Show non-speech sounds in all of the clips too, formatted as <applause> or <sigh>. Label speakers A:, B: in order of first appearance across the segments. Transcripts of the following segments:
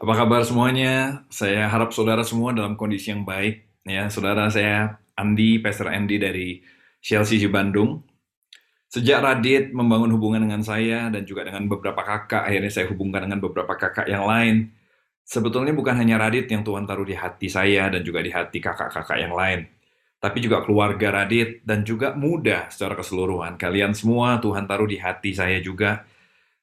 A: Apa kabar semuanya? Saya harap saudara semua dalam kondisi yang baik. Ya, saudara saya Andi, Pastor Andy dari CLCC Bandung. Sejak Radit membangun hubungan dengan saya dan juga dengan beberapa kakak, akhirnya saya hubungkan dengan beberapa kakak yang lain. Sebetulnya bukan hanya Radit yang Tuhan taruh di hati saya dan juga di hati kakak-kakak yang lain. Tapi juga keluarga Radit dan juga muda secara keseluruhan. Kalian semua Tuhan taruh di hati saya juga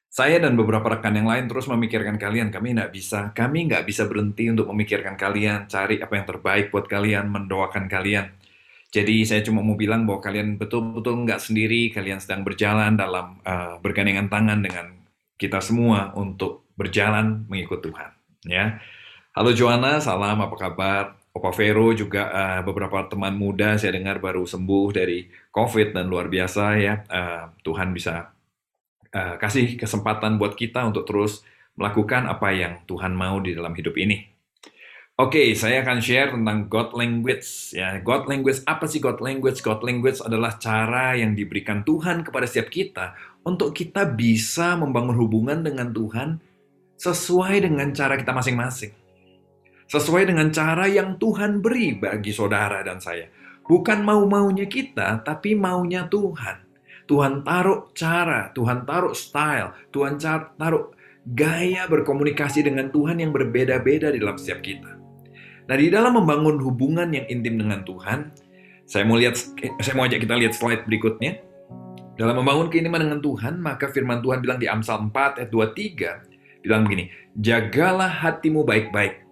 A: saya dan beberapa rekan yang lain terus memikirkan kalian. Kami nggak bisa, kami nggak bisa berhenti untuk memikirkan kalian, cari apa yang terbaik buat kalian, mendoakan kalian. Jadi saya cuma mau bilang bahwa kalian betul-betul nggak sendiri, kalian sedang berjalan dalam uh, bergandengan tangan dengan kita semua untuk berjalan mengikut Tuhan. Ya, halo Joanna, salam apa kabar? Opa Vero juga uh, beberapa teman muda saya dengar baru sembuh dari COVID dan luar biasa ya. Uh, Tuhan bisa uh, kasih kesempatan buat kita untuk terus melakukan apa yang Tuhan mau di dalam hidup ini. Oke, okay, saya akan share tentang God language. Ya, God language apa sih God language? God language adalah cara yang diberikan Tuhan kepada setiap kita untuk kita bisa membangun hubungan dengan Tuhan sesuai dengan cara kita masing-masing. Sesuai dengan cara yang Tuhan beri bagi saudara dan saya. Bukan mau-maunya kita, tapi maunya Tuhan. Tuhan taruh cara, Tuhan taruh style, Tuhan taruh gaya berkomunikasi dengan Tuhan yang berbeda-beda di dalam setiap kita. Nah, di dalam membangun hubungan yang intim dengan Tuhan, saya mau lihat saya mau ajak kita lihat slide berikutnya. Dalam membangun keintiman dengan Tuhan, maka firman Tuhan bilang di Amsal 4 ayat 23 bilang begini, "Jagalah hatimu baik-baik,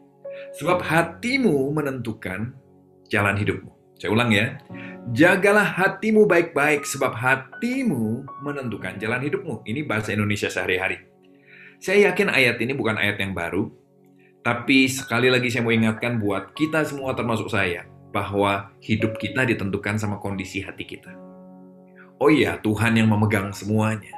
A: sebab hatimu menentukan jalan hidupmu." Saya ulang ya. Jagalah hatimu baik-baik sebab hatimu menentukan jalan hidupmu. Ini bahasa Indonesia sehari-hari. Saya yakin ayat ini bukan ayat yang baru, tapi sekali lagi saya mau ingatkan buat kita semua termasuk saya bahwa hidup kita ditentukan sama kondisi hati kita. Oh iya, Tuhan yang memegang semuanya.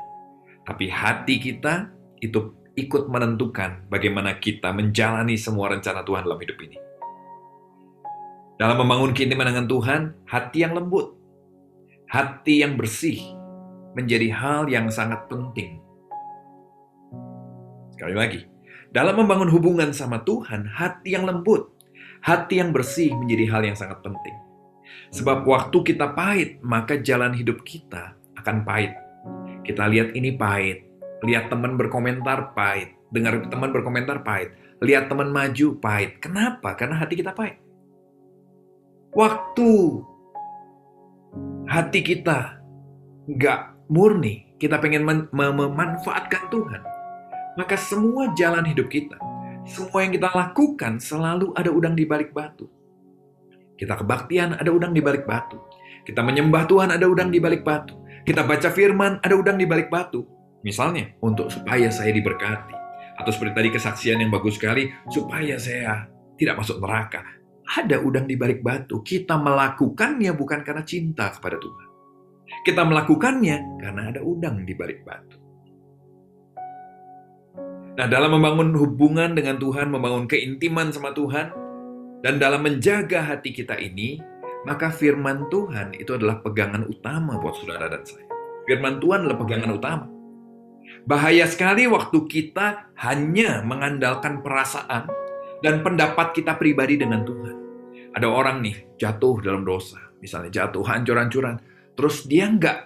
A: Tapi hati kita itu ikut menentukan bagaimana kita menjalani semua rencana Tuhan dalam hidup ini. Dalam membangun keintiman dengan Tuhan, hati yang lembut, hati yang bersih menjadi hal yang sangat penting. Sekali lagi, dalam membangun hubungan sama Tuhan, hati yang lembut, hati yang bersih menjadi hal yang sangat penting. Sebab waktu kita pahit, maka jalan hidup kita akan pahit. Kita lihat ini pahit, lihat teman berkomentar pahit, dengar teman berkomentar pahit, lihat teman maju pahit. Kenapa? Karena hati kita pahit. Waktu hati kita nggak murni, kita pengen memanfaatkan Tuhan, maka semua jalan hidup kita, semua yang kita lakukan selalu ada udang di balik batu. Kita kebaktian ada udang di balik batu. Kita menyembah Tuhan ada udang di balik batu. Kita baca firman ada udang di balik batu. Misalnya, untuk supaya saya diberkati. Atau seperti tadi kesaksian yang bagus sekali, supaya saya tidak masuk neraka ada udang di balik batu. Kita melakukannya bukan karena cinta kepada Tuhan. Kita melakukannya karena ada udang di balik batu. Nah, dalam membangun hubungan dengan Tuhan, membangun keintiman sama Tuhan, dan dalam menjaga hati kita ini, maka firman Tuhan itu adalah pegangan utama buat saudara dan saya. Firman Tuhan adalah pegangan utama. Bahaya sekali waktu kita hanya mengandalkan perasaan dan pendapat kita pribadi dengan Tuhan. Ada orang nih jatuh dalam dosa, misalnya jatuh hancur-hancuran, terus dia nggak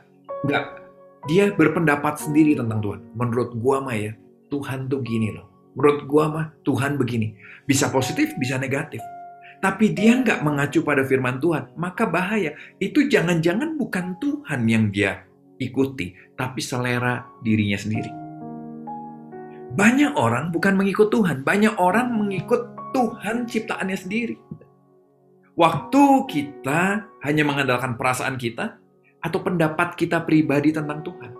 A: nggak dia berpendapat sendiri tentang Tuhan. Menurut gua mah ya, Tuhan tuh gini loh. Menurut gua mah Tuhan begini. Bisa positif, bisa negatif. Tapi dia nggak mengacu pada firman Tuhan, maka bahaya. Itu jangan-jangan bukan Tuhan yang dia ikuti, tapi selera dirinya sendiri. Banyak orang bukan mengikut Tuhan, banyak orang mengikut Tuhan ciptaannya sendiri. Waktu kita hanya mengandalkan perasaan kita atau pendapat kita pribadi tentang Tuhan.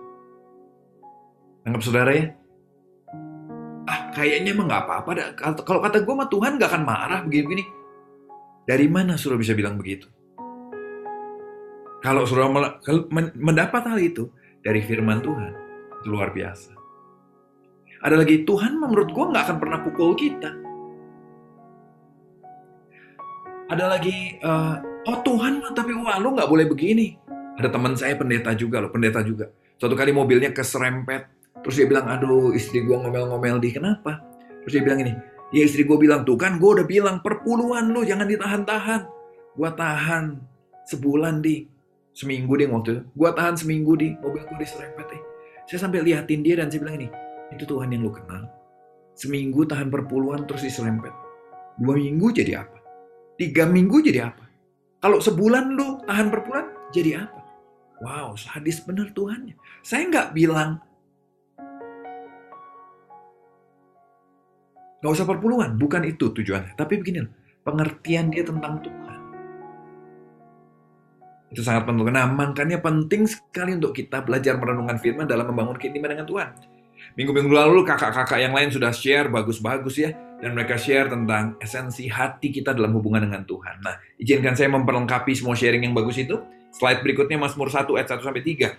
A: Anggap saudara ya? Ah, kayaknya emang nggak apa-apa. Kalau kata gue mah Tuhan gak akan marah begini-begini. Dari mana sudah bisa bilang begitu? Kalau sudah mendapat hal itu dari firman Tuhan, itu luar biasa. Ada lagi, Tuhan menurut gue nggak akan pernah pukul kita ada lagi uh, oh Tuhan tapi wah lu nggak boleh begini ada teman saya pendeta juga loh pendeta juga suatu kali mobilnya keserempet terus dia bilang aduh istri gua ngomel-ngomel di kenapa terus dia bilang ini Ya istri gue bilang, tuh kan gue udah bilang perpuluhan lu jangan ditahan-tahan. Gue tahan sebulan di seminggu deh waktu itu. Gue tahan seminggu di mobil gue diserempet deh. Saya sampai liatin dia dan saya bilang ini, itu Tuhan yang lu kenal. Seminggu tahan perpuluhan terus diserempet. Dua minggu jadi apa? Tiga minggu jadi apa? Kalau sebulan lu tahan perpuluhan jadi apa? Wow, sadis bener Tuhannya. Saya nggak bilang Gak usah perpuluhan, bukan itu tujuannya. Tapi begini, pengertian dia tentang Tuhan. Itu sangat penting. Nah, makanya penting sekali untuk kita belajar merenungkan firman dalam membangun keintiman dengan Tuhan. Minggu-minggu lalu kakak-kakak yang lain sudah share bagus-bagus ya. Dan mereka share tentang esensi hati kita dalam hubungan dengan Tuhan. Nah, izinkan saya memperlengkapi semua sharing yang bagus itu. Slide berikutnya Mazmur 1 ayat 1 sampai 3.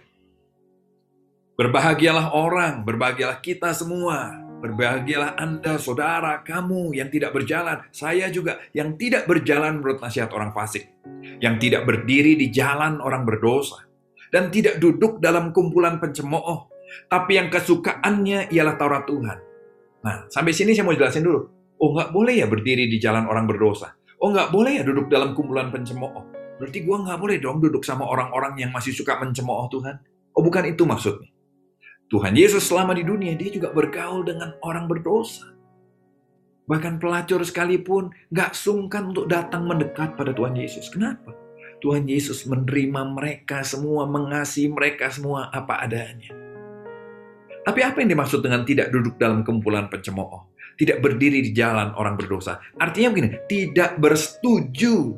A: Berbahagialah orang, berbahagialah kita semua Berbahagialah Anda, saudara, kamu yang tidak berjalan, saya juga yang tidak berjalan menurut nasihat orang fasik, yang tidak berdiri di jalan orang berdosa, dan tidak duduk dalam kumpulan pencemooh, tapi yang kesukaannya ialah Taurat Tuhan. Nah, sampai sini saya mau jelasin dulu. Oh, nggak boleh ya berdiri di jalan orang berdosa. Oh, nggak boleh ya duduk dalam kumpulan pencemooh. Berarti gue nggak boleh dong duduk sama orang-orang yang masih suka mencemooh Tuhan. Oh, bukan itu maksudnya. Tuhan Yesus selama di dunia, dia juga bergaul dengan orang berdosa. Bahkan pelacur sekalipun gak sungkan untuk datang mendekat pada Tuhan Yesus. Kenapa? Tuhan Yesus menerima mereka semua, mengasihi mereka semua apa adanya. Tapi apa yang dimaksud dengan tidak duduk dalam kumpulan pencemooh? Tidak berdiri di jalan orang berdosa. Artinya begini, tidak bersetuju.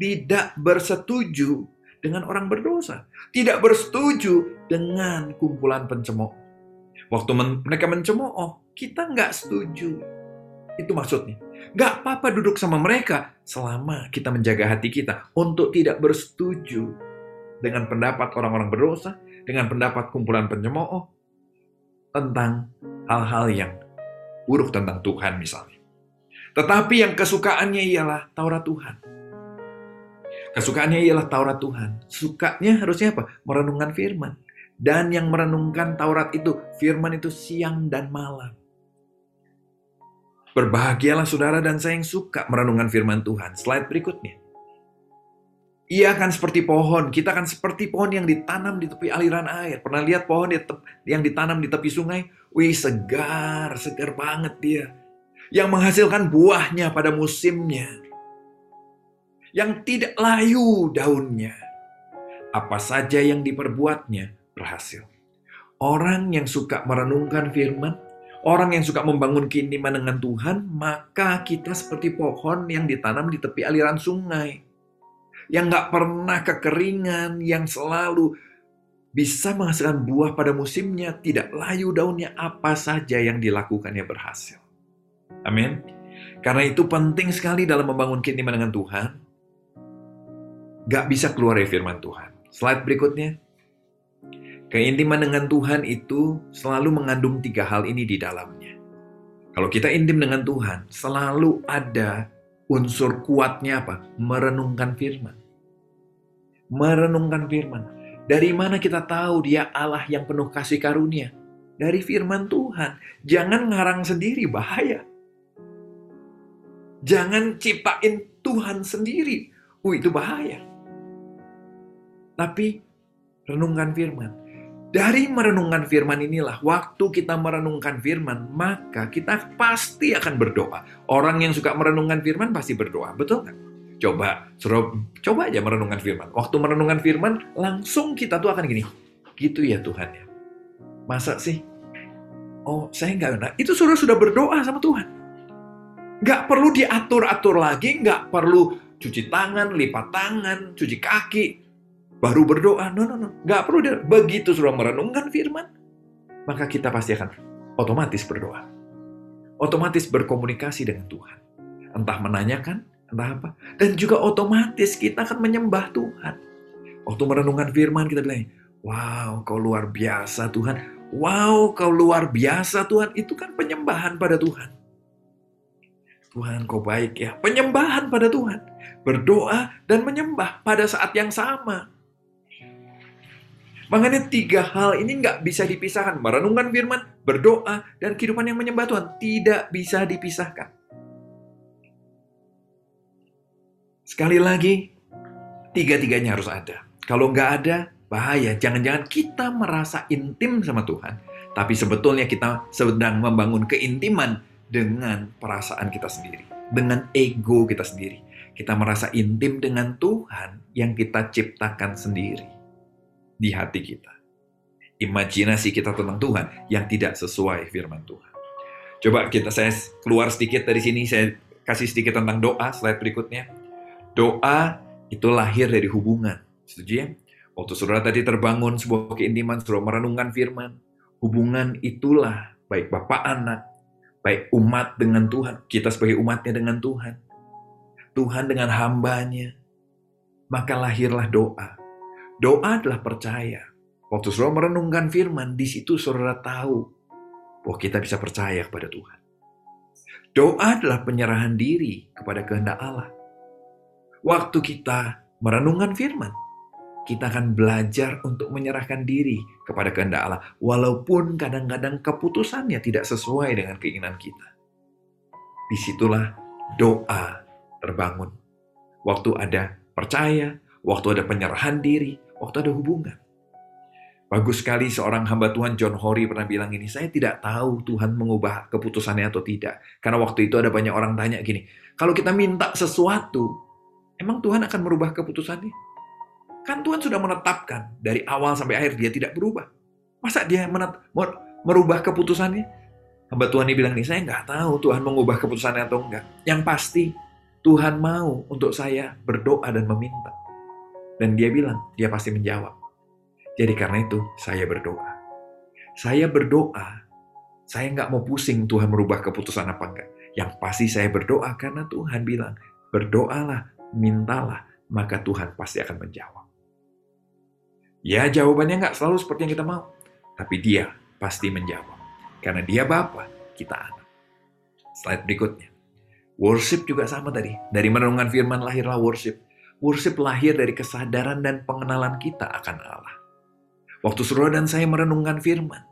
A: Tidak bersetuju dengan orang berdosa. Tidak bersetuju dengan kumpulan pencemooh. Waktu men mereka mencemooh, kita nggak setuju. Itu maksudnya. Nggak apa-apa duduk sama mereka selama kita menjaga hati kita untuk tidak bersetuju dengan pendapat orang-orang berdosa, dengan pendapat kumpulan pencemooh tentang hal-hal yang buruk tentang Tuhan misalnya. Tetapi yang kesukaannya ialah Taurat Tuhan. Kesukaannya ialah Taurat Tuhan. Sukanya harusnya apa? Merenungkan firman. Dan yang merenungkan Taurat itu, firman itu siang dan malam. Berbahagialah saudara dan saya yang suka merenungkan firman Tuhan. Slide berikutnya. Ia akan seperti pohon, kita akan seperti pohon yang ditanam di tepi aliran air. Pernah lihat pohon yang ditanam di tepi sungai? Wih, segar, segar banget dia. Yang menghasilkan buahnya pada musimnya yang tidak layu daunnya. Apa saja yang diperbuatnya berhasil. Orang yang suka merenungkan firman, orang yang suka membangun keintiman dengan Tuhan, maka kita seperti pohon yang ditanam di tepi aliran sungai. Yang gak pernah kekeringan, yang selalu bisa menghasilkan buah pada musimnya, tidak layu daunnya, apa saja yang dilakukannya berhasil. Amin. Karena itu penting sekali dalam membangun keintiman dengan Tuhan, gak bisa keluar dari firman Tuhan. Slide berikutnya. Keintiman dengan Tuhan itu selalu mengandung tiga hal ini di dalamnya. Kalau kita intim dengan Tuhan, selalu ada unsur kuatnya apa? Merenungkan firman. Merenungkan firman. Dari mana kita tahu dia Allah yang penuh kasih karunia? Dari firman Tuhan. Jangan ngarang sendiri, bahaya. Jangan ciptain Tuhan sendiri. Uh, itu bahaya tapi renungkan firman. Dari merenungkan firman inilah, waktu kita merenungkan firman, maka kita pasti akan berdoa. Orang yang suka merenungkan firman pasti berdoa, betul nggak? Coba, suruh, coba aja merenungkan firman. Waktu merenungkan firman, langsung kita tuh akan gini, gitu ya Tuhan ya. Masa sih? Oh, saya nggak nah, Itu suruh sudah berdoa sama Tuhan. Nggak perlu diatur-atur lagi, nggak perlu cuci tangan, lipat tangan, cuci kaki baru berdoa. No, no, no. Gak perlu. Dia. Begitu sudah merenungkan firman, maka kita pasti akan otomatis berdoa. Otomatis berkomunikasi dengan Tuhan. Entah menanyakan, entah apa. Dan juga otomatis kita akan menyembah Tuhan. Waktu merenungkan firman kita bilang, wow kau luar biasa Tuhan. Wow kau luar biasa Tuhan. Itu kan penyembahan pada Tuhan. Tuhan kau baik ya. Penyembahan pada Tuhan. Berdoa dan menyembah pada saat yang sama. Makanya tiga hal ini nggak bisa dipisahkan. Merenungkan firman, berdoa, dan kehidupan yang menyembah Tuhan. Tidak bisa dipisahkan. Sekali lagi, tiga-tiganya harus ada. Kalau nggak ada, bahaya. Jangan-jangan kita merasa intim sama Tuhan, tapi sebetulnya kita sedang membangun keintiman dengan perasaan kita sendiri, dengan ego kita sendiri. Kita merasa intim dengan Tuhan yang kita ciptakan sendiri di hati kita. Imajinasi kita tentang Tuhan yang tidak sesuai firman Tuhan. Coba kita saya keluar sedikit dari sini, saya kasih sedikit tentang doa, slide berikutnya. Doa itu lahir dari hubungan. Setuju ya? Waktu saudara tadi terbangun sebuah keintiman, saudara merenungkan firman. Hubungan itulah baik Bapak anak, baik umat dengan Tuhan, kita sebagai umatnya dengan Tuhan. Tuhan dengan hambanya. Maka lahirlah doa. Doa adalah percaya. Waktu saudara merenungkan firman, di situ saudara tahu bahwa kita bisa percaya kepada Tuhan. Doa adalah penyerahan diri kepada kehendak Allah waktu kita merenungkan firman, kita akan belajar untuk menyerahkan diri kepada kehendak Allah, walaupun kadang-kadang keputusannya tidak sesuai dengan keinginan kita. Di situlah doa terbangun. Waktu ada percaya, waktu ada penyerahan diri, waktu ada hubungan. Bagus sekali seorang hamba Tuhan John Horry pernah bilang ini, saya tidak tahu Tuhan mengubah keputusannya atau tidak. Karena waktu itu ada banyak orang tanya gini, kalau kita minta sesuatu, Emang Tuhan akan merubah keputusannya? Kan Tuhan sudah menetapkan dari awal sampai akhir dia tidak berubah. Masa dia merubah keputusannya? Hamba Tuhan ini bilang nih, saya nggak tahu Tuhan mengubah keputusannya atau enggak. Yang pasti Tuhan mau untuk saya berdoa dan meminta. Dan dia bilang, dia pasti menjawab. Jadi karena itu saya berdoa. Saya berdoa, saya nggak mau pusing Tuhan merubah keputusan apa enggak. Yang pasti saya berdoa karena Tuhan bilang, berdoalah mintalah, maka Tuhan pasti akan menjawab. Ya, jawabannya nggak selalu seperti yang kita mau, tapi dia pasti menjawab. Karena dia Bapa, kita anak. Slide berikutnya. Worship juga sama tadi. Dari merenungkan firman lahirlah worship. Worship lahir dari kesadaran dan pengenalan kita akan Allah. Waktu saudara dan saya merenungkan firman,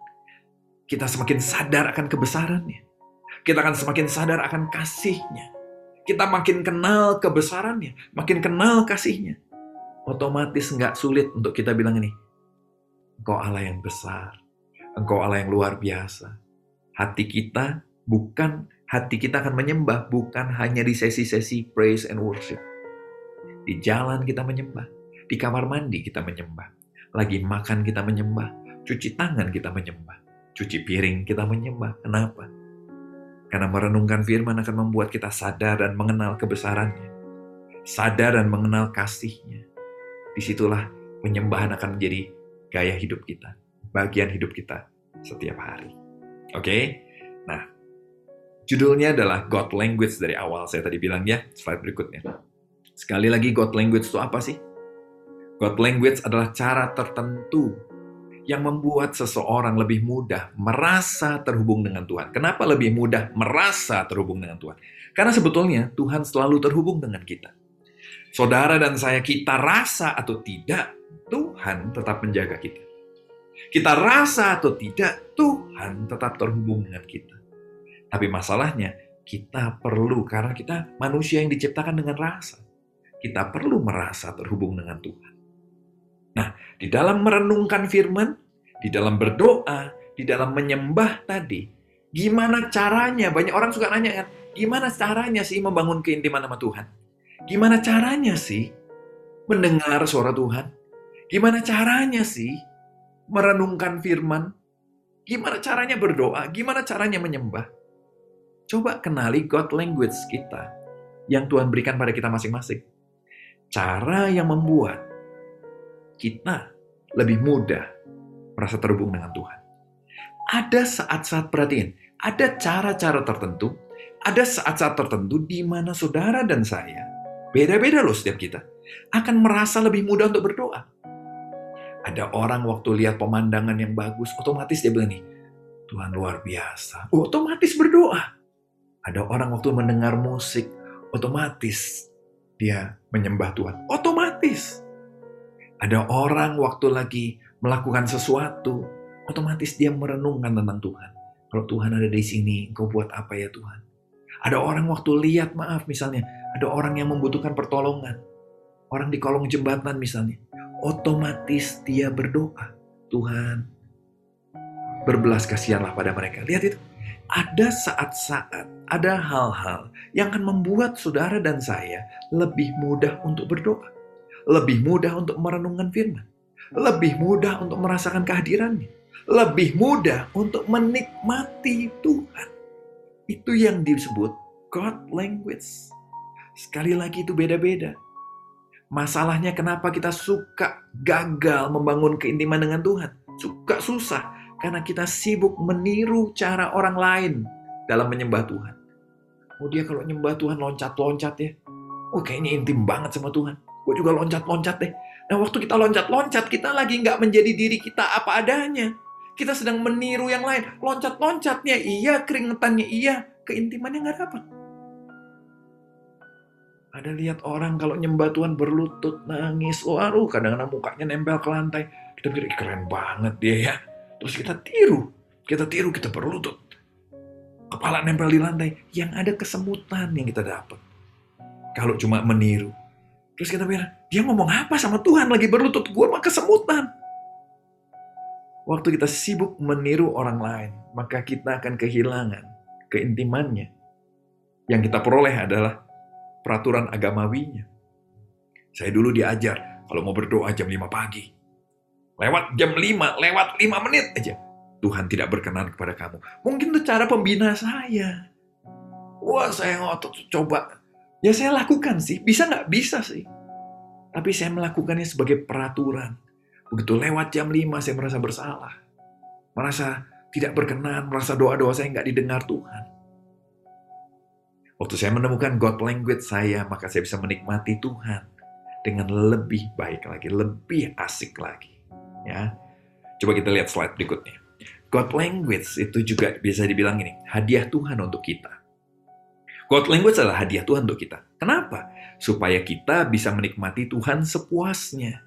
A: kita semakin sadar akan kebesarannya. Kita akan semakin sadar akan kasihnya kita makin kenal kebesarannya, makin kenal kasihnya. Otomatis nggak sulit untuk kita bilang ini, Engkau Allah yang besar, Engkau Allah yang luar biasa. Hati kita bukan, hati kita akan menyembah bukan hanya di sesi-sesi praise and worship. Di jalan kita menyembah, di kamar mandi kita menyembah, lagi makan kita menyembah, cuci tangan kita menyembah, cuci piring kita menyembah. Kenapa? Karena merenungkan firman akan membuat kita sadar dan mengenal kebesarannya. Sadar dan mengenal kasihnya. Di situlah penyembahan akan menjadi gaya hidup kita. Bagian hidup kita setiap hari. Oke? Okay? Nah, judulnya adalah God Language dari awal saya tadi bilang ya. Slide berikutnya. Sekali lagi God Language itu apa sih? God Language adalah cara tertentu yang membuat seseorang lebih mudah merasa terhubung dengan Tuhan. Kenapa lebih mudah merasa terhubung dengan Tuhan? Karena sebetulnya Tuhan selalu terhubung dengan kita. Saudara dan saya, kita rasa atau tidak, Tuhan tetap menjaga kita. Kita rasa atau tidak, Tuhan tetap terhubung dengan kita. Tapi masalahnya, kita perlu, karena kita manusia yang diciptakan dengan rasa. Kita perlu merasa terhubung dengan Tuhan. Nah, di dalam merenungkan firman, di dalam berdoa, di dalam menyembah tadi, gimana caranya? Banyak orang suka nanya kan, gimana caranya sih membangun keintiman sama Tuhan? Gimana caranya sih mendengar suara Tuhan? Gimana caranya sih merenungkan firman? Gimana caranya berdoa? Gimana caranya menyembah? Coba kenali God language kita yang Tuhan berikan pada kita masing-masing. Cara yang membuat kita lebih mudah merasa terhubung dengan Tuhan. Ada saat-saat perhatian, ada cara-cara tertentu, ada saat-saat tertentu di mana saudara dan saya, beda-beda loh setiap kita, akan merasa lebih mudah untuk berdoa. Ada orang waktu lihat pemandangan yang bagus, otomatis dia bilang nih, Tuhan luar biasa. Otomatis berdoa. Ada orang waktu mendengar musik, otomatis dia menyembah Tuhan. Otomatis. Ada orang waktu lagi melakukan sesuatu, otomatis dia merenungkan tentang Tuhan. Kalau Tuhan ada di sini, engkau buat apa ya Tuhan? Ada orang waktu lihat, maaf misalnya, ada orang yang membutuhkan pertolongan. Orang di kolong jembatan misalnya. Otomatis dia berdoa. Tuhan, berbelas kasihanlah pada mereka. Lihat itu. Ada saat-saat, ada hal-hal yang akan membuat saudara dan saya lebih mudah untuk berdoa. Lebih mudah untuk merenungkan firman. Lebih mudah untuk merasakan kehadirannya. Lebih mudah untuk menikmati Tuhan. Itu yang disebut God language. Sekali lagi itu beda-beda. Masalahnya kenapa kita suka gagal membangun keintiman dengan Tuhan. Suka susah. Karena kita sibuk meniru cara orang lain dalam menyembah Tuhan. Oh dia kalau nyembah Tuhan loncat-loncat ya. Oh kayaknya intim banget sama Tuhan. Gue juga loncat-loncat deh. Nah waktu kita loncat-loncat, kita lagi nggak menjadi diri kita apa adanya. Kita sedang meniru yang lain. Loncat-loncatnya iya, keringetannya iya, keintimannya nggak dapat. Ada lihat orang kalau nyembah Tuhan berlutut, nangis. Waduh, kadang-kadang mukanya nempel ke lantai. Kita pikir, keren banget dia ya. Terus kita tiru. Kita tiru, kita berlutut. Kepala nempel di lantai. Yang ada kesemutan yang kita dapat. Kalau cuma meniru. Terus kita bilang, dia ngomong apa sama Tuhan lagi berlutut? Gue mah kesemutan. Waktu kita sibuk meniru orang lain, maka kita akan kehilangan keintimannya. Yang kita peroleh adalah peraturan agamawinya. Saya dulu diajar, kalau mau berdoa jam 5 pagi, Lewat jam 5, lewat 5 menit aja. Tuhan tidak berkenan kepada kamu. Mungkin itu cara pembina saya. Wah, saya ngotot coba. Ya saya lakukan sih. Bisa nggak? Bisa sih. Tapi saya melakukannya sebagai peraturan. Begitu lewat jam 5, saya merasa bersalah. Merasa tidak berkenan, merasa doa-doa saya nggak didengar Tuhan. Waktu saya menemukan God language saya, maka saya bisa menikmati Tuhan dengan lebih baik lagi, lebih asik lagi. Ya. Coba kita lihat slide berikutnya. God language itu juga bisa dibilang ini, hadiah Tuhan untuk kita. God language adalah hadiah Tuhan untuk kita. Kenapa? Supaya kita bisa menikmati Tuhan sepuasnya.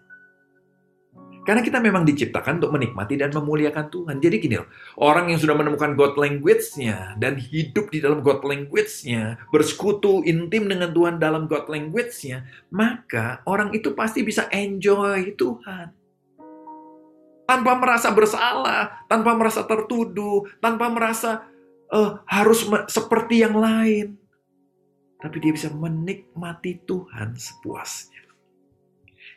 A: Karena kita memang diciptakan untuk menikmati dan memuliakan Tuhan. Jadi gini loh, orang yang sudah menemukan God language-nya dan hidup di dalam God language-nya, bersekutu intim dengan Tuhan dalam God language-nya, maka orang itu pasti bisa enjoy Tuhan tanpa merasa bersalah, tanpa merasa tertuduh, tanpa merasa uh, harus seperti yang lain. Tapi dia bisa menikmati Tuhan sepuasnya.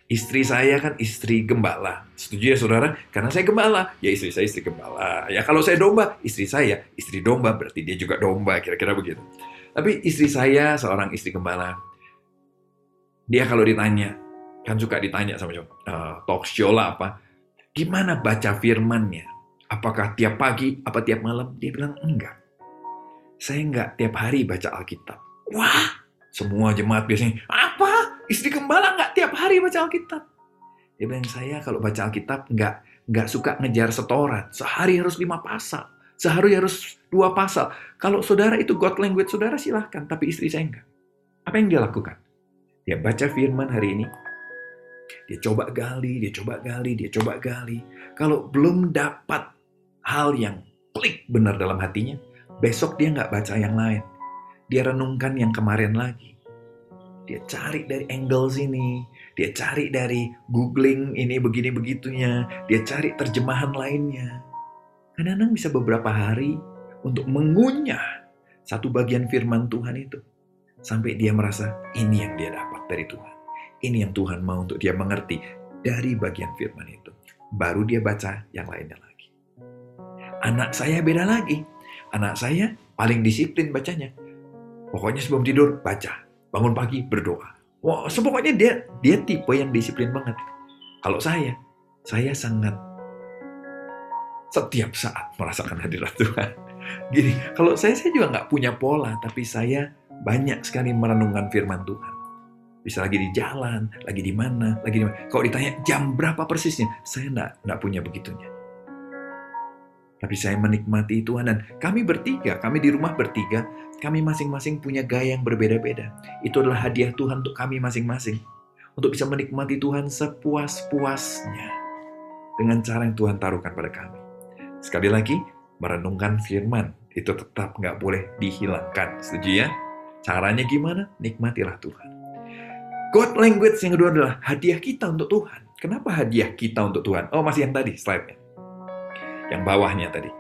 A: Istri saya kan istri gembala. Setuju ya saudara? Karena saya gembala, ya istri saya istri gembala. Ya kalau saya domba, istri saya istri domba, berarti dia juga domba, kira-kira begitu. Tapi istri saya seorang istri gembala. Dia kalau ditanya, kan suka ditanya sama uh, talk show lah apa, Gimana baca firmannya? Apakah tiap pagi, apa tiap malam? Dia bilang, enggak. Saya enggak tiap hari baca Alkitab. Wah, semua jemaat biasanya, apa? Istri gembala enggak tiap hari baca Alkitab? Dia bilang, saya kalau baca Alkitab enggak, enggak suka ngejar setoran. Sehari harus lima pasal. Sehari harus dua pasal. Kalau saudara itu God language saudara silahkan, tapi istri saya enggak. Apa yang dia lakukan? Dia baca firman hari ini, dia coba gali, dia coba gali, dia coba gali. Kalau belum dapat hal yang klik benar dalam hatinya, besok dia nggak baca yang lain. Dia renungkan yang kemarin lagi. Dia cari dari angle sini, dia cari dari googling ini begini begitunya, dia cari terjemahan lainnya. Kadang-kadang bisa beberapa hari untuk mengunyah satu bagian firman Tuhan itu. Sampai dia merasa ini yang dia dapat dari Tuhan. Ini yang Tuhan mau untuk dia mengerti dari bagian firman itu. Baru dia baca yang lainnya lagi. Anak saya beda lagi. Anak saya paling disiplin bacanya. Pokoknya sebelum tidur baca. Bangun pagi berdoa. Wah, so pokoknya dia dia tipe yang disiplin banget. Kalau saya, saya sangat setiap saat merasakan hadirat Tuhan. <laughs> Gini, kalau saya saya juga nggak punya pola, tapi saya banyak sekali merenungkan firman Tuhan. Bisa lagi di jalan, lagi di mana, lagi di mana. Kalau ditanya jam berapa persisnya, saya enggak, enggak punya begitunya. Tapi saya menikmati Tuhan dan kami bertiga, kami di rumah bertiga, kami masing-masing punya gaya yang berbeda-beda. Itu adalah hadiah Tuhan untuk kami masing-masing. untuk bisa menikmati Tuhan sepuas-puasnya dengan cara yang Tuhan taruhkan pada kami. Sekali lagi, merenungkan firman itu tetap nggak boleh dihilangkan. Setuju ya? Caranya gimana? Nikmatilah Tuhan. God language yang kedua adalah hadiah kita untuk Tuhan. Kenapa hadiah kita untuk Tuhan? Oh, masih yang tadi, slide-nya. Yang bawahnya tadi.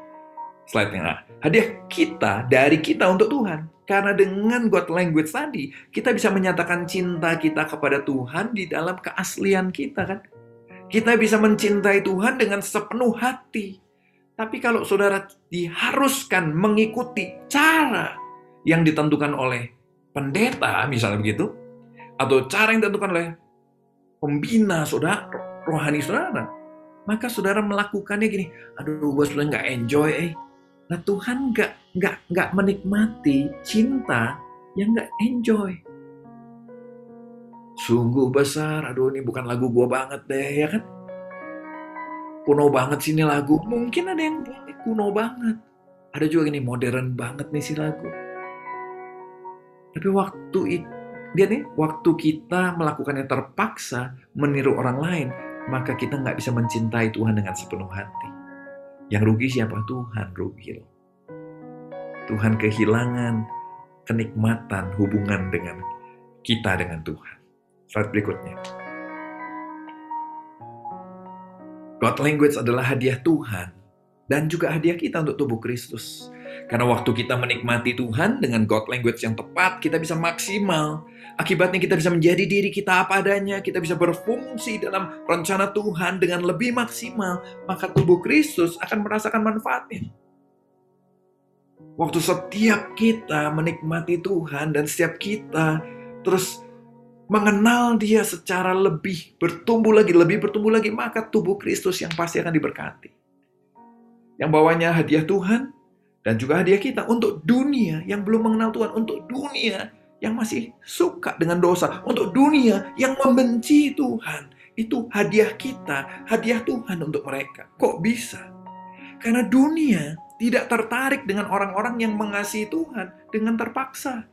A: Slide-nya. Nah, hadiah kita dari kita untuk Tuhan. Karena dengan God language tadi, kita bisa menyatakan cinta kita kepada Tuhan di dalam keaslian kita kan. Kita bisa mencintai Tuhan dengan sepenuh hati. Tapi kalau saudara diharuskan mengikuti cara yang ditentukan oleh pendeta, misalnya begitu, atau cara yang ditentukan oleh pembina saudara, rohani saudara, maka saudara melakukannya gini, aduh gue sudah nggak enjoy, eh. Nah Tuhan nggak nggak nggak menikmati cinta yang nggak enjoy. Sungguh besar, aduh ini bukan lagu gue banget deh, ya kan? kuno banget sini lagu. Mungkin ada yang kuno banget. Ada juga ini modern banget nih si lagu. Tapi waktu itu, dia nih, waktu kita melakukannya terpaksa meniru orang lain, maka kita nggak bisa mencintai Tuhan dengan sepenuh hati. Yang rugi siapa? Tuhan rugi loh. Tuhan kehilangan kenikmatan hubungan dengan kita dengan Tuhan. Slide berikutnya. God language adalah hadiah Tuhan dan juga hadiah kita untuk tubuh Kristus. Karena waktu kita menikmati Tuhan dengan God language yang tepat, kita bisa maksimal. Akibatnya kita bisa menjadi diri kita apa adanya, kita bisa berfungsi dalam rencana Tuhan dengan lebih maksimal, maka tubuh Kristus akan merasakan manfaatnya. Waktu setiap kita menikmati Tuhan dan setiap kita terus mengenal dia secara lebih bertumbuh lagi, lebih bertumbuh lagi, maka tubuh Kristus yang pasti akan diberkati. Yang bawanya hadiah Tuhan dan juga hadiah kita untuk dunia yang belum mengenal Tuhan, untuk dunia yang masih suka dengan dosa, untuk dunia yang membenci Tuhan. Itu hadiah kita, hadiah Tuhan untuk mereka. Kok bisa? Karena dunia tidak tertarik dengan orang-orang yang mengasihi Tuhan dengan terpaksa.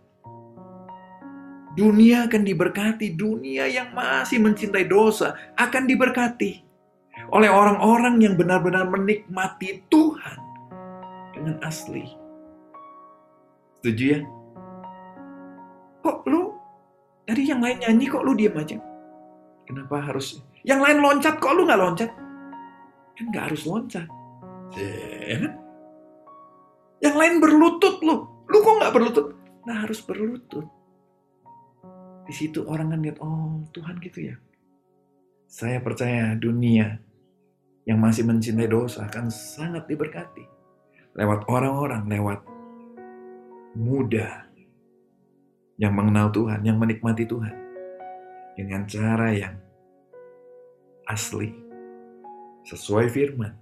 A: Dunia akan diberkati, dunia yang masih mencintai dosa akan diberkati oleh orang-orang yang benar-benar menikmati Tuhan dengan asli. Setuju ya? Kok lu tadi yang lain nyanyi kok lu diem aja? Kenapa harus yang lain loncat kok lu nggak loncat? Kan nggak harus loncat. Ya kan? Yang lain berlutut lu, lu kok nggak berlutut? Nah harus berlutut. Di situ orang kan lihat, oh Tuhan gitu ya. Saya percaya dunia yang masih mencintai dosa akan sangat diberkati. Lewat orang-orang, lewat muda yang mengenal Tuhan, yang menikmati Tuhan. Dengan cara yang asli. Sesuai firman.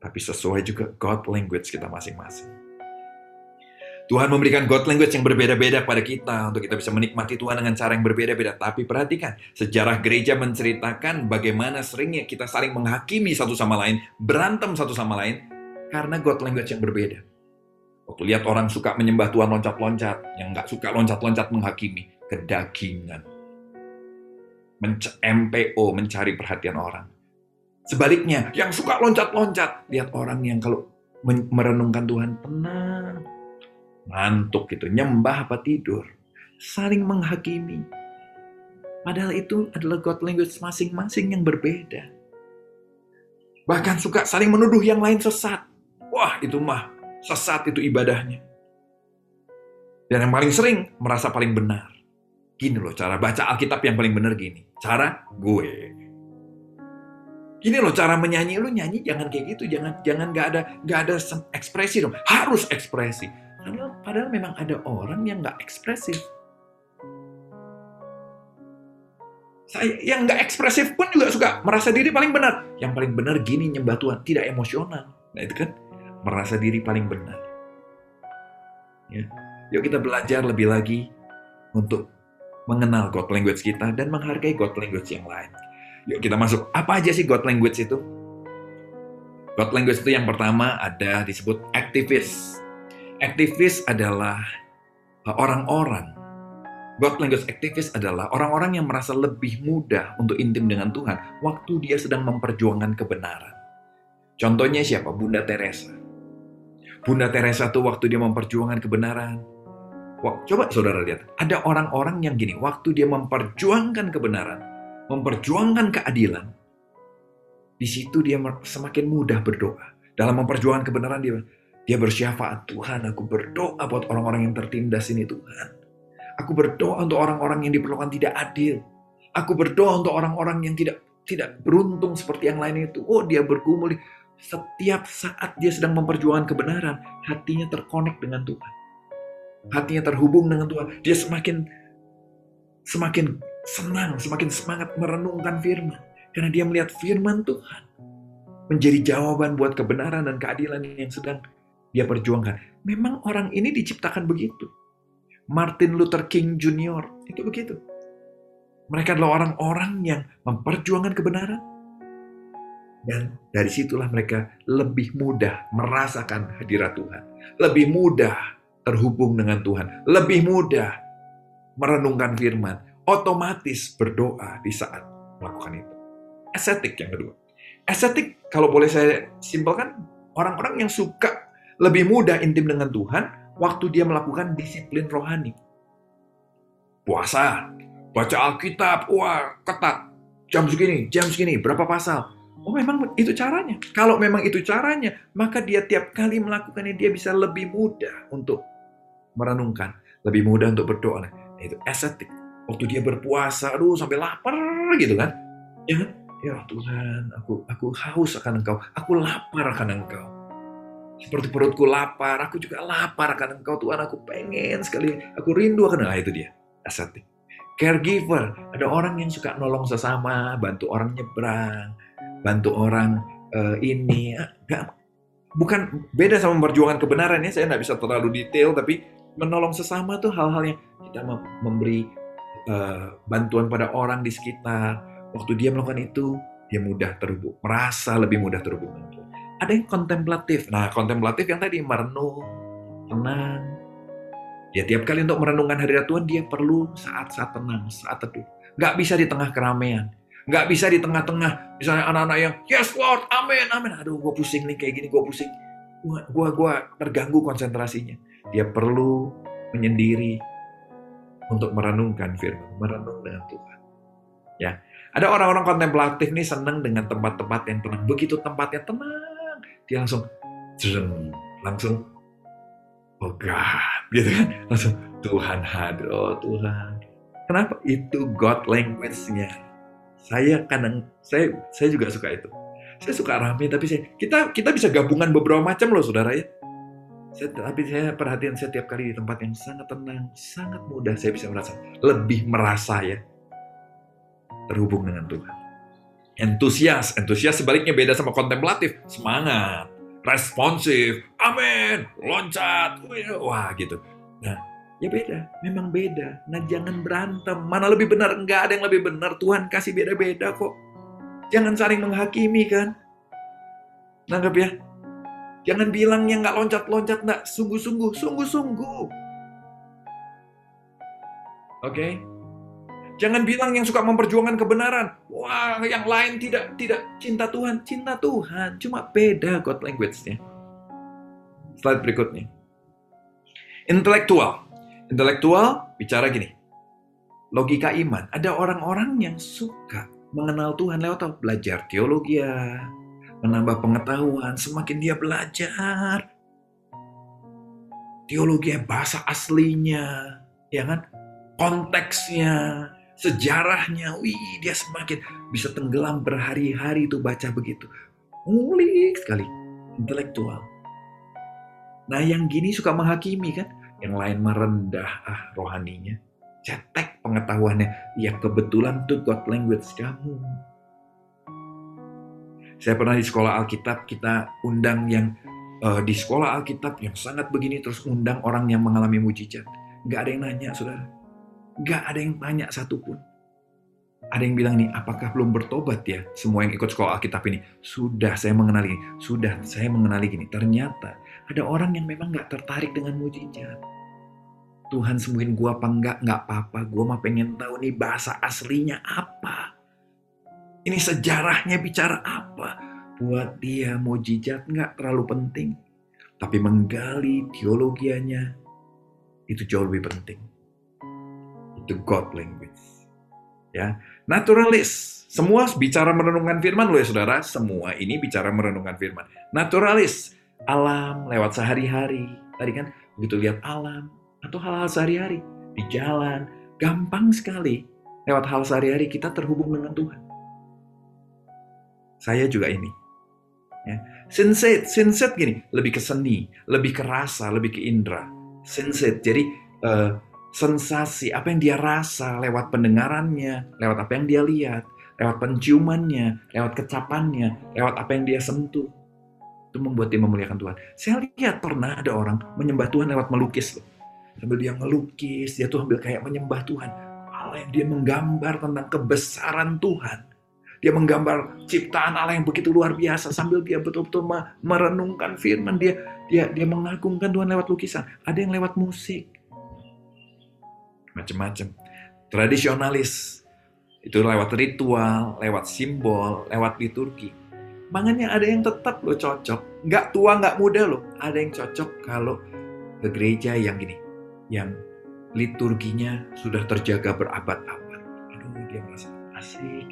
A: Tapi sesuai juga God language kita masing-masing. Tuhan memberikan God language yang berbeda-beda pada kita untuk kita bisa menikmati Tuhan dengan cara yang berbeda-beda. Tapi perhatikan, sejarah gereja menceritakan bagaimana seringnya kita saling menghakimi satu sama lain, berantem satu sama lain, karena God language yang berbeda. Waktu lihat orang suka menyembah Tuhan loncat-loncat, yang nggak suka loncat-loncat menghakimi, kedagingan. Menc MPO, mencari perhatian orang. Sebaliknya, yang suka loncat-loncat, lihat orang yang kalau merenungkan Tuhan, tenang, ngantuk gitu, nyembah apa tidur, saling menghakimi. Padahal itu adalah God language masing-masing yang berbeda. Bahkan suka saling menuduh yang lain sesat. Wah, itu mah sesat itu ibadahnya. Dan yang paling sering merasa paling benar. Gini loh cara baca Alkitab yang paling benar gini. Cara gue. Gini loh cara menyanyi lu nyanyi jangan kayak gitu, jangan jangan nggak ada nggak ada ekspresi dong, harus ekspresi. Padahal, padahal memang ada orang yang nggak ekspresif. Saya yang nggak ekspresif pun juga suka merasa diri paling benar. Yang paling benar gini nyembah Tuhan, tidak emosional. Nah itu kan merasa diri paling benar. Ya. Yuk kita belajar lebih lagi untuk mengenal God language kita dan menghargai God language yang lain. Yuk kita masuk. Apa aja sih God language itu? God language itu yang pertama ada disebut aktivis. Aktivis adalah orang-orang God language activist adalah orang-orang yang merasa lebih mudah untuk intim dengan Tuhan waktu dia sedang memperjuangkan kebenaran. Contohnya siapa? Bunda Teresa. Bunda Teresa tuh waktu dia memperjuangkan kebenaran. Wah, coba saudara lihat, ada orang-orang yang gini, waktu dia memperjuangkan kebenaran, memperjuangkan keadilan, di situ dia semakin mudah berdoa. Dalam memperjuangkan kebenaran dia, dia bersyafaat, Tuhan aku berdoa buat orang-orang yang tertindas ini Tuhan. Aku berdoa untuk orang-orang yang diperlukan tidak adil. Aku berdoa untuk orang-orang yang tidak tidak beruntung seperti yang lain itu. Oh, dia bergumul. Setiap saat dia sedang memperjuangkan kebenaran, hatinya terkonek dengan Tuhan. Hatinya terhubung dengan Tuhan. Dia semakin semakin senang, semakin semangat merenungkan firman. Karena dia melihat firman Tuhan menjadi jawaban buat kebenaran dan keadilan yang sedang dia perjuangkan. Memang orang ini diciptakan begitu. Martin Luther King Jr. itu begitu. Mereka adalah orang-orang yang memperjuangkan kebenaran. Dan dari situlah mereka lebih mudah merasakan hadirat Tuhan. Lebih mudah terhubung dengan Tuhan. Lebih mudah merenungkan firman. Otomatis berdoa di saat melakukan itu. Estetik yang kedua. Estetik, kalau boleh saya simpelkan, orang-orang yang suka lebih mudah intim dengan Tuhan, waktu dia melakukan disiplin rohani. Puasa, baca Alkitab, wah ketat. Jam segini, jam segini, berapa pasal. Oh memang itu caranya. Kalau memang itu caranya, maka dia tiap kali melakukannya dia bisa lebih mudah untuk merenungkan, lebih mudah untuk berdoa. Nah, itu estetik. Waktu dia berpuasa, aduh sampai lapar gitu kan. Ya, ya Tuhan, aku aku haus akan Engkau, aku lapar akan Engkau. Seperti perutku lapar, aku juga lapar akan engkau Tuhan. Aku pengen sekali, aku rindu akan nah, itu dia. Asetik. Caregiver, ada orang yang suka nolong sesama, bantu orang nyebrang, bantu orang uh, ini. Gak, bukan beda sama memperjuangkan kebenaran ya. Saya nggak bisa terlalu detail, tapi menolong sesama tuh hal-hal yang kita memberi uh, bantuan pada orang di sekitar. Waktu dia melakukan itu, dia mudah terhubung, merasa lebih mudah terhubung ada yang kontemplatif. Nah, kontemplatif yang tadi merenung, tenang. Ya tiap kali untuk merenungkan hadirat Tuhan, dia perlu saat-saat tenang, saat teduh. Gak bisa di tengah keramaian. Gak bisa di tengah-tengah, misalnya anak-anak yang, yes Lord, amin, amin. Aduh, gue pusing nih, kayak gini gue pusing. Gue gua, terganggu konsentrasinya. Dia perlu menyendiri untuk merenungkan firman, merenung dengan Tuhan. Ya, ada orang-orang kontemplatif nih senang dengan tempat-tempat yang tenang. Begitu tempatnya tenang, dia langsung jeng, langsung oh God gitu kan langsung Tuhan hadir oh Tuhan kenapa itu God language-nya saya kadang saya saya juga suka itu saya suka rame tapi saya kita kita bisa gabungan beberapa macam loh saudara ya saya, tapi saya perhatian setiap kali di tempat yang sangat tenang sangat mudah saya bisa merasa lebih merasa ya terhubung dengan Tuhan Entusias, entusias sebaliknya beda sama kontemplatif. Semangat, responsif, amin, loncat, wah gitu. Nah, ya beda, memang beda. Nah jangan berantem, mana lebih benar, enggak ada yang lebih benar. Tuhan kasih beda-beda kok. Jangan saling menghakimi kan. Nanggap ya. Jangan bilang yang nggak loncat-loncat, nggak sungguh-sungguh, sungguh-sungguh. Oke? Okay? Jangan bilang yang suka memperjuangkan kebenaran. Wah, yang lain tidak tidak cinta Tuhan. Cinta Tuhan, cuma beda God language-nya. Slide berikutnya. Intelektual. Intelektual bicara gini. Logika iman. Ada orang-orang yang suka mengenal Tuhan lewat belajar teologi ya, menambah pengetahuan, semakin dia belajar. Teologi bahasa aslinya, ya kan? Konteksnya, sejarahnya, wih dia semakin bisa tenggelam berhari-hari itu baca begitu. Ngulik sekali, intelektual. Nah yang gini suka menghakimi kan, yang lain merendah ah rohaninya. Cetek pengetahuannya, ya kebetulan tuh God language kamu. Saya pernah di sekolah Alkitab, kita undang yang uh, di sekolah Alkitab yang sangat begini, terus undang orang yang mengalami mujizat. Gak ada yang nanya, saudara Gak ada yang tanya satupun. Ada yang bilang nih, apakah belum bertobat ya semua yang ikut sekolah Alkitab ini? Sudah saya mengenali, sudah saya mengenali gini. Ternyata ada orang yang memang gak tertarik dengan mujizat. Tuhan sembuhin gue apa enggak, enggak apa-apa. Gue mah pengen tahu nih bahasa aslinya apa. Ini sejarahnya bicara apa. Buat dia mujizat nggak terlalu penting. Tapi menggali teologianya itu jauh lebih penting. Itu God language. Ya, naturalis. Semua bicara merenungkan firman loh ya saudara. Semua ini bicara merenungkan firman. Naturalis. Alam lewat sehari-hari. Tadi kan begitu lihat alam atau hal-hal sehari-hari di jalan, gampang sekali lewat hal sehari-hari kita terhubung dengan Tuhan. Saya juga ini. Ya. Sensate, sensate gini, lebih ke seni, lebih ke rasa, lebih ke indera. Sensate, jadi uh, sensasi, apa yang dia rasa lewat pendengarannya, lewat apa yang dia lihat, lewat penciumannya, lewat kecapannya, lewat apa yang dia sentuh. Itu membuat dia memuliakan Tuhan. Saya lihat pernah ada orang menyembah Tuhan lewat melukis. Loh. Sambil dia melukis, dia tuh ambil kayak menyembah Tuhan. Allah yang dia menggambar tentang kebesaran Tuhan. Dia menggambar ciptaan Allah yang begitu luar biasa sambil dia betul-betul merenungkan firman dia dia dia mengagungkan Tuhan lewat lukisan. Ada yang lewat musik. Macam-macam. Tradisionalis itu lewat ritual, lewat simbol, lewat liturgi. Makanya ada yang tetap lo cocok. Nggak tua, nggak muda loh. Ada yang cocok kalau ke gereja yang gini. Yang liturginya sudah terjaga berabad-abad. Aduh, dia merasa asik.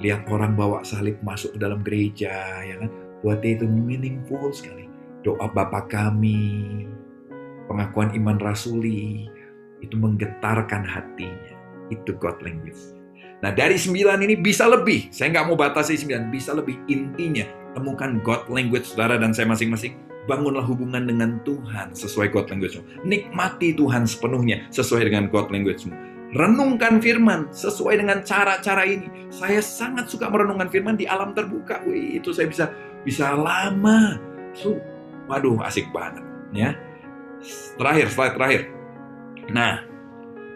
A: Lihat orang bawa salib masuk ke dalam gereja, ya kan? Buat dia itu meaningful sekali. Doa Bapa kami, pengakuan iman rasuli, itu menggetarkan hatinya. Itu God language. Nah dari sembilan ini bisa lebih. Saya nggak mau batasi sembilan, bisa lebih. Intinya temukan God language saudara dan saya masing-masing. Bangunlah hubungan dengan Tuhan sesuai God language Nikmati Tuhan sepenuhnya sesuai dengan God language Renungkan firman sesuai dengan cara-cara ini. Saya sangat suka merenungkan firman di alam terbuka. Wih, itu saya bisa bisa lama. So, waduh, asik banget ya. Terakhir, slide terakhir. Nah,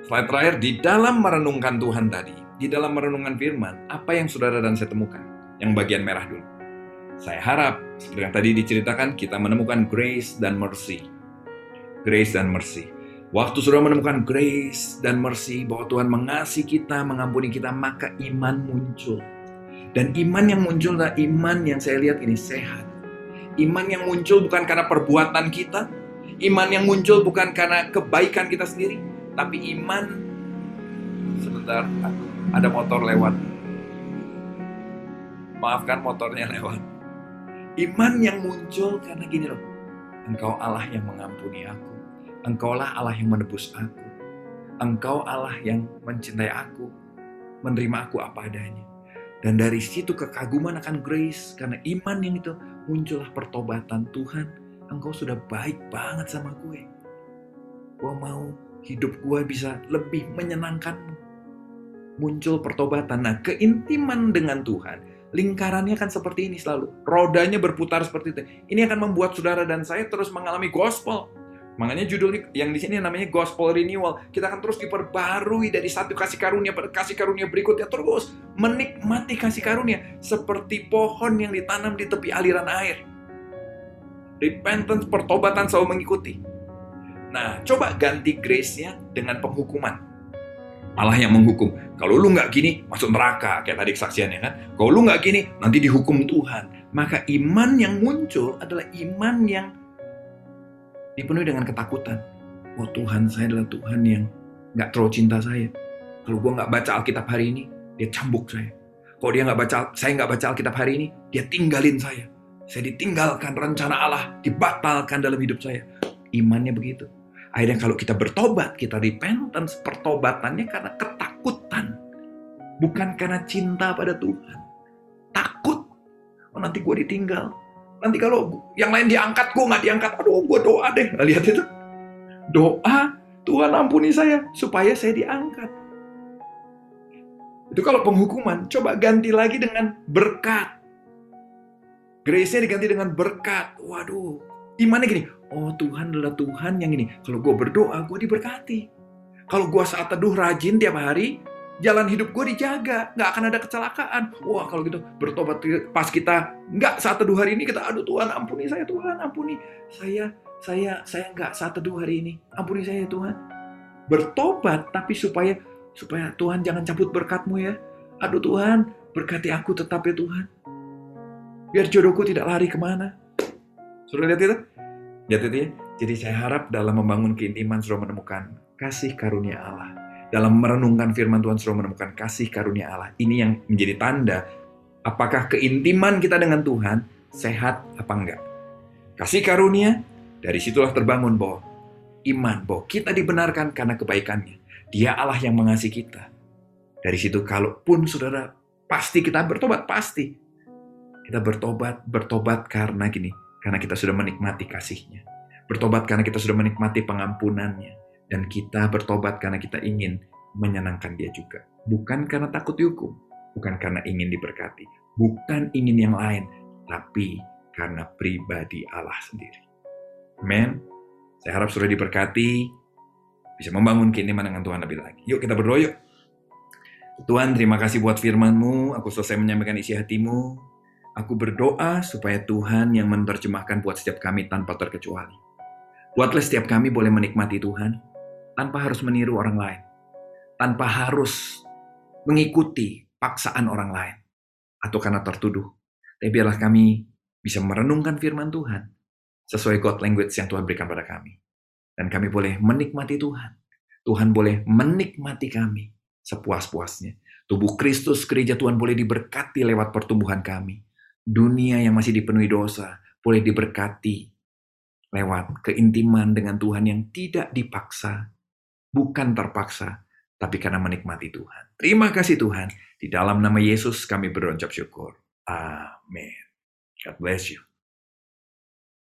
A: slide terakhir di dalam merenungkan Tuhan tadi, di dalam merenungkan firman, apa yang saudara dan saya temukan? Yang bagian merah dulu. Saya harap, seperti yang tadi diceritakan, kita menemukan grace dan mercy. Grace dan mercy. Waktu sudah menemukan grace dan mercy bahwa Tuhan mengasihi kita, mengampuni kita, maka iman muncul. Dan iman yang muncul adalah iman yang saya lihat ini sehat. Iman yang muncul bukan karena perbuatan kita, iman yang muncul bukan karena kebaikan kita sendiri, tapi iman sebentar ada motor lewat. Maafkan motornya <laughs> lewat. Iman yang muncul karena gini loh. Engkau Allah yang mengampuni aku. Engkaulah Allah yang menebus aku. Engkau Allah yang mencintai aku. Menerima aku apa adanya. Dan dari situ kekaguman akan grace. Karena iman yang itu muncullah pertobatan Tuhan. Engkau sudah baik banget sama gue. Gue mau hidup gue bisa lebih menyenangkanmu muncul pertobatan. Nah, keintiman dengan Tuhan, lingkarannya kan seperti ini selalu. Rodanya berputar seperti itu. Ini akan membuat saudara dan saya terus mengalami gospel. Makanya judul yang di sini namanya Gospel Renewal. Kita akan terus diperbarui dari satu kasih karunia pada kasih karunia berikutnya terus menikmati kasih karunia seperti pohon yang ditanam di tepi aliran air. Repentance, pertobatan selalu mengikuti. Nah, coba ganti grace-nya dengan penghukuman. Allah yang menghukum. Kalau lu nggak gini, masuk neraka. Kayak tadi kesaksiannya kan. Kalau lu nggak gini, nanti dihukum Tuhan. Maka iman yang muncul adalah iman yang dipenuhi dengan ketakutan. Oh Tuhan, saya adalah Tuhan yang nggak terlalu cinta saya. Kalau gue nggak baca Alkitab hari ini, dia cambuk saya. Kalau dia nggak baca, saya nggak baca Alkitab hari ini, dia tinggalin saya. Saya ditinggalkan rencana Allah, dibatalkan dalam hidup saya. Imannya begitu. Akhirnya kalau kita bertobat, kita repentance, pertobatannya karena ketakutan. Bukan karena cinta pada Tuhan. Takut. Oh, nanti gue ditinggal. Nanti kalau yang lain diangkat, gue nggak diangkat. Aduh, gue doa deh. Nah, lihat itu. Doa, Tuhan ampuni saya, supaya saya diangkat. Itu kalau penghukuman, coba ganti lagi dengan berkat. Grace-nya diganti dengan berkat. Waduh, imannya gini, oh Tuhan adalah Tuhan yang ini. Kalau gue berdoa, gue diberkati. Kalau gue saat teduh rajin tiap hari, jalan hidup gue dijaga, nggak akan ada kecelakaan. Wah kalau gitu bertobat pas kita nggak saat teduh hari ini kita aduh Tuhan ampuni saya Tuhan ampuni saya saya saya nggak saat teduh hari ini ampuni saya Tuhan. Bertobat tapi supaya supaya Tuhan jangan cabut berkatmu ya. Aduh Tuhan berkati aku tetap ya Tuhan. Biar jodohku tidak lari ke mana. Sudah lihat itu? Lihat itu ya? Jadi saya harap dalam membangun keintiman sudah menemukan kasih karunia Allah dalam merenungkan firman Tuhan sudah menemukan kasih karunia Allah. Ini yang menjadi tanda apakah keintiman kita dengan Tuhan sehat apa enggak. Kasih karunia, dari situlah terbangun bahwa iman, bahwa kita dibenarkan karena kebaikannya. Dia Allah yang mengasihi kita. Dari situ kalaupun saudara pasti kita bertobat, pasti. Kita bertobat, bertobat karena gini, karena kita sudah menikmati kasihnya. Bertobat karena kita sudah menikmati pengampunannya dan kita bertobat karena kita ingin menyenangkan dia juga. Bukan karena takut dihukum, bukan karena ingin diberkati, bukan ingin yang lain, tapi karena pribadi Allah sendiri. Amen. Saya harap sudah diberkati, bisa membangun keinginan dengan Tuhan lebih lagi. Yuk kita berdoa yuk. Tuhan terima kasih buat firman-Mu, aku selesai menyampaikan isi hatimu. Aku berdoa supaya Tuhan yang menerjemahkan buat setiap kami tanpa terkecuali. Buatlah setiap kami boleh menikmati Tuhan, tanpa harus meniru orang lain, tanpa harus mengikuti paksaan orang lain, atau karena tertuduh. Tapi biarlah kami bisa merenungkan firman Tuhan sesuai God language yang Tuhan berikan pada kami. Dan kami boleh menikmati Tuhan. Tuhan boleh menikmati kami sepuas-puasnya. Tubuh Kristus, gereja Tuhan boleh diberkati lewat pertumbuhan kami. Dunia yang masih dipenuhi dosa boleh diberkati lewat keintiman dengan Tuhan yang tidak dipaksa, bukan terpaksa, tapi karena menikmati Tuhan. Terima kasih Tuhan. Di dalam nama Yesus kami berucap syukur. Amin. God bless you.